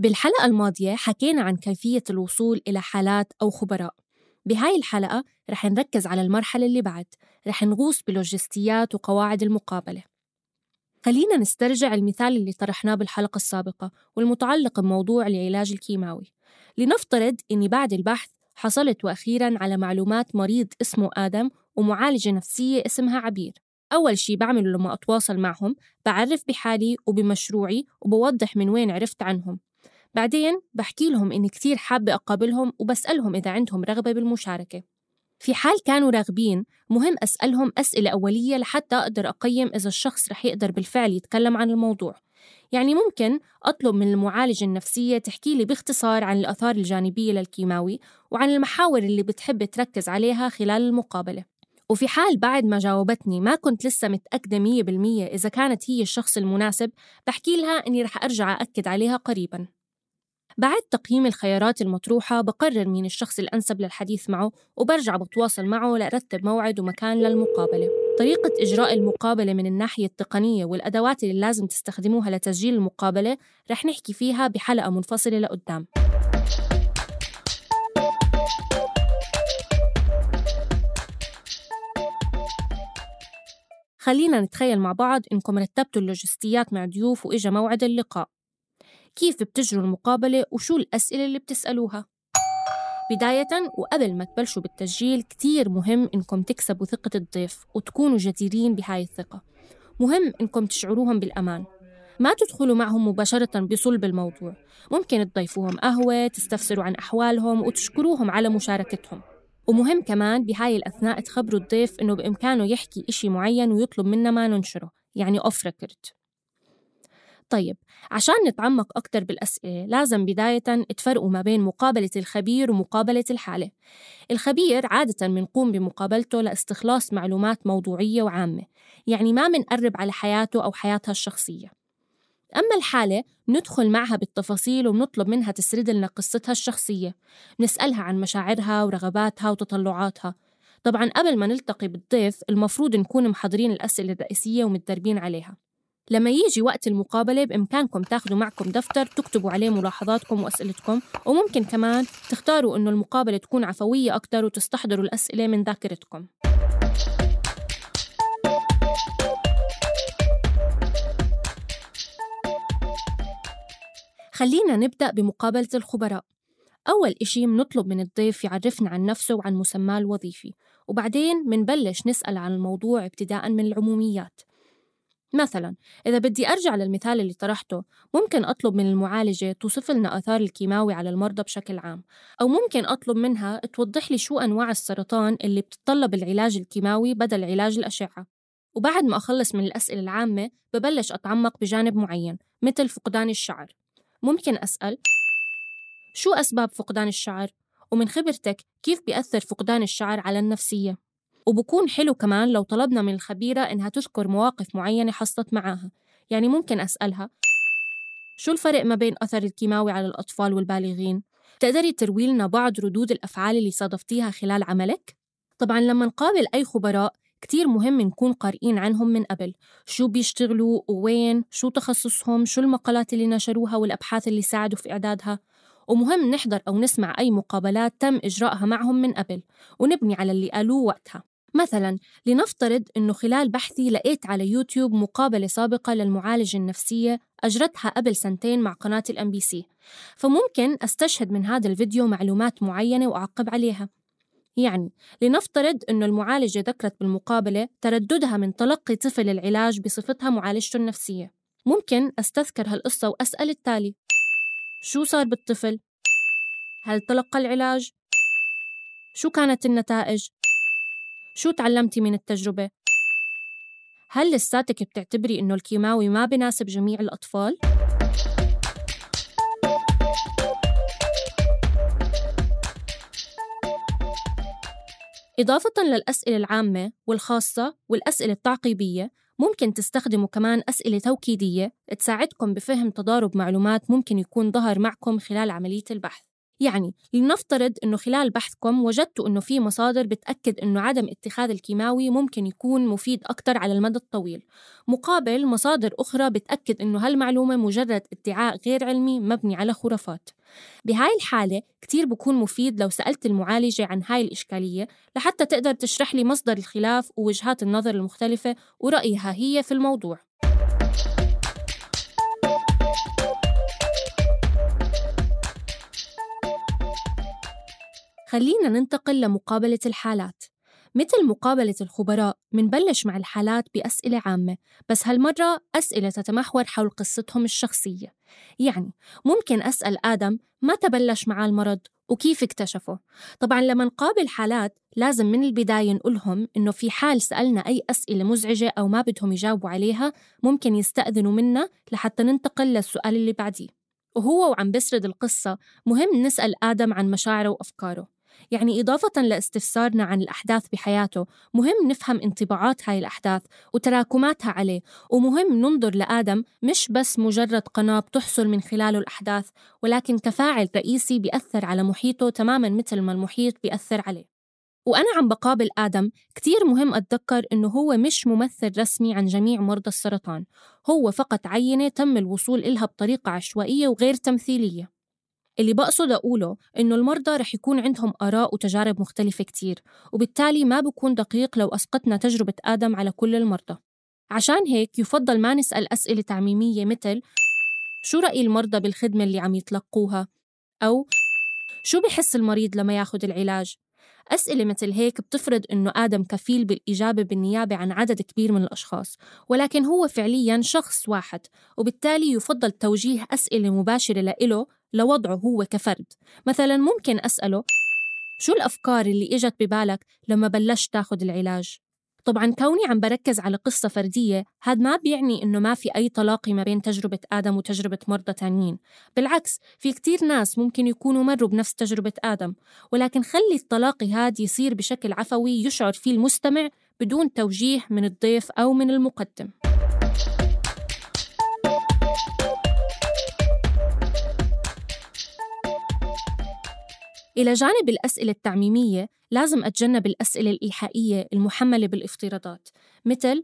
بالحلقة الماضية حكينا عن كيفية الوصول إلى حالات أو خبراء. بهاي الحلقة رح نركز على المرحلة اللي بعد. رح نغوص بلوجستيات وقواعد المقابلة. خلينا نسترجع المثال اللي طرحناه بالحلقة السابقة والمتعلق بموضوع العلاج الكيماوي. لنفترض أني بعد البحث حصلت وأخيرا على معلومات مريض اسمه آدم ومعالجة نفسية اسمها عبير. أول شي بعمله لما أتواصل معهم بعرف بحالي وبمشروعي وبوضح من وين عرفت عنهم. بعدين بحكي لهم إني كتير حابة أقابلهم وبسألهم إذا عندهم رغبة بالمشاركة. في حال كانوا راغبين مهم أسألهم أسئلة أولية لحتى أقدر أقيم إذا الشخص رح يقدر بالفعل يتكلم عن الموضوع. يعني ممكن أطلب من المعالجة النفسية تحكي لي باختصار عن الآثار الجانبية للكيماوي وعن المحاور اللي بتحب تركز عليها خلال المقابلة. وفي حال بعد ما جاوبتني ما كنت لسه متأكدة مية بالمية إذا كانت هي الشخص المناسب بحكي لها إني رح أرجع أكد عليها قريباً. بعد تقييم الخيارات المطروحة بقرر مين الشخص الأنسب للحديث معه وبرجع بتواصل معه لأرتب موعد ومكان للمقابلة. طريقة إجراء المقابلة من الناحية التقنية والأدوات اللي لازم تستخدموها لتسجيل المقابلة رح نحكي فيها بحلقة منفصلة لقدام. خلينا نتخيل مع بعض إنكم رتبتوا اللوجستيات مع ضيوف وإجا موعد اللقاء. كيف بتجروا المقابلة وشو الأسئلة اللي بتسألوها. بداية وقبل ما تبلشوا بالتسجيل كتير مهم إنكم تكسبوا ثقة الضيف وتكونوا جديرين بهاي الثقة. مهم إنكم تشعروهم بالأمان. ما تدخلوا معهم مباشرة بصلب الموضوع. ممكن تضيفوهم قهوة تستفسروا عن أحوالهم وتشكروهم على مشاركتهم. ومهم كمان بهاي الأثناء تخبروا الضيف إنه بإمكانه يحكي إشي معين ويطلب منا ما ننشره يعني أوف ريكورد طيب عشان نتعمق أكتر بالأسئلة لازم بداية تفرقوا ما بين مقابلة الخبير ومقابلة الحالة. الخبير عادة بنقوم بمقابلته لاستخلاص معلومات موضوعية وعامة يعني ما منقرب على حياته أو حياتها الشخصية. أما الحالة ندخل معها بالتفاصيل وبنطلب منها تسرد لنا قصتها الشخصية نسألها عن مشاعرها ورغباتها وتطلعاتها. طبعا قبل ما نلتقي بالضيف المفروض نكون محضرين الأسئلة الرئيسية ومتدربين عليها. لما يجي وقت المقابلة بإمكانكم تاخذوا معكم دفتر تكتبوا عليه ملاحظاتكم وأسئلتكم وممكن كمان تختاروا إنه المقابلة تكون عفوية أكتر وتستحضروا الأسئلة من ذاكرتكم. خلينا نبدأ بمقابلة الخبراء. أول إشي منطلب من الضيف يعرفنا عن نفسه وعن مسماه الوظيفي وبعدين منبلش نسأل عن الموضوع ابتداء من العموميات. مثلا إذا بدي أرجع للمثال اللي طرحته ممكن أطلب من المعالجة توصف لنا آثار الكيماوي على المرضى بشكل عام أو ممكن أطلب منها توضح لي شو أنواع السرطان اللي بتتطلب العلاج الكيماوي بدل علاج الأشعة وبعد ما أخلص من الأسئلة العامة ببلش أتعمق بجانب معين مثل فقدان الشعر ممكن أسأل شو أسباب فقدان الشعر؟ ومن خبرتك كيف بيأثر فقدان الشعر على النفسية؟ وبكون حلو كمان لو طلبنا من الخبيرة إنها تذكر مواقف معينة حصلت معاها. يعني ممكن أسألها شو الفرق ما بين أثر الكيماوي على الأطفال والبالغين؟ تقدري تروي لنا بعض ردود الأفعال اللي صادفتيها خلال عملك؟ طبعا لما نقابل أي خبراء كتير مهم نكون قارئين عنهم من قبل. شو بيشتغلوا؟ ووين شو تخصصهم؟ شو المقالات اللي نشروها والأبحاث اللي ساعدوا في إعدادها؟ ومهم نحضر أو نسمع أي مقابلات تم إجراءها معهم من قبل ونبني على اللي قالوه وقتها. مثلا لنفترض أنه خلال بحثي لقيت على يوتيوب مقابلة سابقة للمعالجة النفسية أجرتها قبل سنتين مع قناة ال MBC فممكن أستشهد من هذا الفيديو معلومات معينة وأعقب عليها يعني لنفترض أنه المعالجة ذكرت بالمقابلة ترددها من تلقي طفل العلاج بصفتها معالجته النفسية ممكن أستذكر هالقصة وأسأل التالي شو صار بالطفل؟ هل تلقى العلاج؟ شو كانت النتائج؟ شو تعلمتي من التجربة؟ هل لساتك بتعتبري إنه الكيماوي ما بناسب جميع الأطفال؟ إضافة للأسئلة العامة والخاصة والأسئلة التعقيبية ممكن تستخدموا كمان أسئلة توكيدية تساعدكم بفهم تضارب معلومات ممكن يكون ظهر معكم خلال عملية البحث يعني لنفترض أنه خلال بحثكم وجدتوا أنه في مصادر بتأكد أنه عدم اتخاذ الكيماوي ممكن يكون مفيد أكثر على المدى الطويل. مقابل مصادر أخرى بتأكد أنه هالمعلومة مجرد ادعاء غير علمي مبني على خرافات. بهاي الحالة كتير بكون مفيد لو سألت المعالجة عن هاي الإشكالية لحتى تقدر تشرح لي مصدر الخلاف ووجهات النظر المختلفة ورأيها هي في الموضوع. خلينا ننتقل لمقابلة الحالات. مثل مقابلة الخبراء منبلش مع الحالات بأسئلة عامة بس هالمرة أسئلة تتمحور حول قصتهم الشخصية. يعني ممكن أسأل آدم متى بلش معاه المرض وكيف اكتشفه. طبعا لما نقابل حالات لازم من البداية نقولهم إنه في حال سألنا أي أسئلة مزعجة أو ما بدهم يجاوبوا عليها ممكن يستأذنوا منا لحتى ننتقل للسؤال اللي بعديه. وهو وعم بسرد القصة مهم نسأل آدم عن مشاعره وأفكاره. يعني إضافة لاستفسارنا عن الأحداث بحياته مهم نفهم انطباعات هاي الأحداث وتراكماتها عليه ومهم ننظر لآدم مش بس مجرد قناة بتحصل من خلاله الأحداث ولكن كفاعل رئيسي بيأثر على محيطه تماما مثل ما المحيط بيأثر عليه. وأنا عم بقابل آدم كتير مهم أتذكر إنه هو مش ممثل رسمي عن جميع مرضى السرطان هو فقط عينة تم الوصول إلها بطريقة عشوائية وغير تمثيلية. اللي بقصد أقوله إنه المرضى رح يكون عندهم آراء وتجارب مختلفة كتير وبالتالي ما بكون دقيق لو أسقطنا تجربة آدم على كل المرضى عشان هيك يفضل ما نسأل أسئلة تعميمية مثل شو رأي المرضى بالخدمة اللي عم يتلقوها؟ أو شو بحس المريض لما ياخد العلاج؟ أسئلة مثل هيك بتفرض إنه آدم كفيل بالإجابة بالنيابة عن عدد كبير من الأشخاص ولكن هو فعليا شخص واحد وبالتالي يفضل توجيه أسئلة مباشرة لإله لوضعه هو كفرد. مثلا ممكن أسأله شو الأفكار اللي إجت ببالك لما بلشت تاخد العلاج؟ طبعا كوني عم بركز على قصة فردية هذا ما بيعني إنه ما في أي تلاقي ما بين تجربة آدم وتجربة مرضى تانيين. بالعكس في كتير ناس ممكن يكونوا مروا بنفس تجربة آدم ولكن خلي التلاقي هذا يصير بشكل عفوي يشعر فيه المستمع بدون توجيه من الضيف أو من المقدم. إلى جانب الأسئلة التعميمية لازم أتجنب الأسئلة الإيحائية المحملة بالافتراضات مثل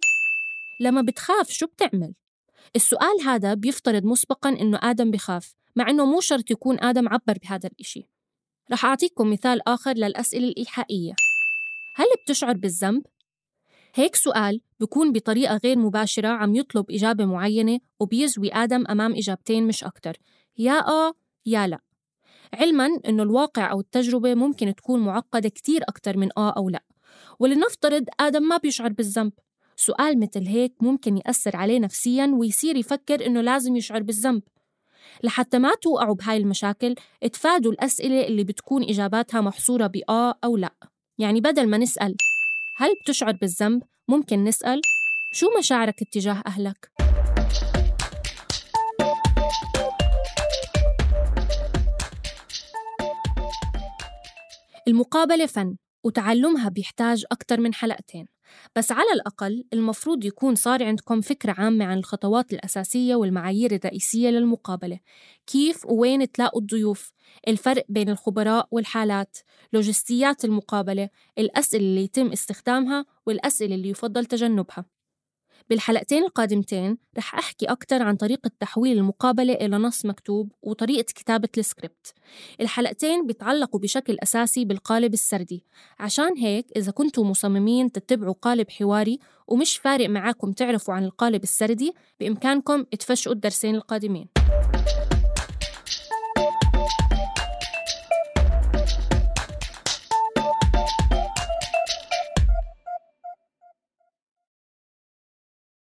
لما بتخاف شو بتعمل؟ السؤال هذا بيفترض مسبقاً إنه آدم بخاف مع إنه مو شرط يكون آدم عبر بهذا الإشي رح أعطيكم مثال آخر للأسئلة الإيحائية هل بتشعر بالذنب؟ هيك سؤال بكون بطريقة غير مباشرة عم يطلب إجابة معينة وبيزوي آدم أمام إجابتين مش أكتر يا آه يا لأ علما أنه الواقع أو التجربة ممكن تكون معقدة كتير أكتر من آه أو لأ. ولنفترض آدم ما بيشعر بالذنب. سؤال مثل هيك ممكن يأثر عليه نفسيا ويصير يفكر إنه لازم يشعر بالذنب. لحتى ما توقعوا بهاي المشاكل اتفادوا الأسئلة اللي بتكون إجاباتها محصورة بآه أو لأ. يعني بدل ما نسأل هل بتشعر بالذنب ممكن نسأل شو مشاعرك اتجاه أهلك؟ المقابلة فن وتعلمها بيحتاج أكثر من حلقتين. بس على الأقل المفروض يكون صار عندكم فكرة عامة عن الخطوات الأساسية والمعايير الرئيسية للمقابلة. كيف ووين تلاقوا الضيوف؟ الفرق بين الخبراء والحالات. لوجستيات المقابلة الأسئلة اللي يتم استخدامها والأسئلة اللي يفضل تجنبها. بالحلقتين القادمتين رح أحكي أكثر عن طريقة تحويل المقابلة إلى نص مكتوب وطريقة كتابة السكريبت. الحلقتين بيتعلقوا بشكل أساسي بالقالب السردي. عشان هيك إذا كنتوا مصممين تتبعوا قالب حواري ومش فارق معاكم تعرفوا عن القالب السردي بإمكانكم تفشقوا الدرسين القادمين.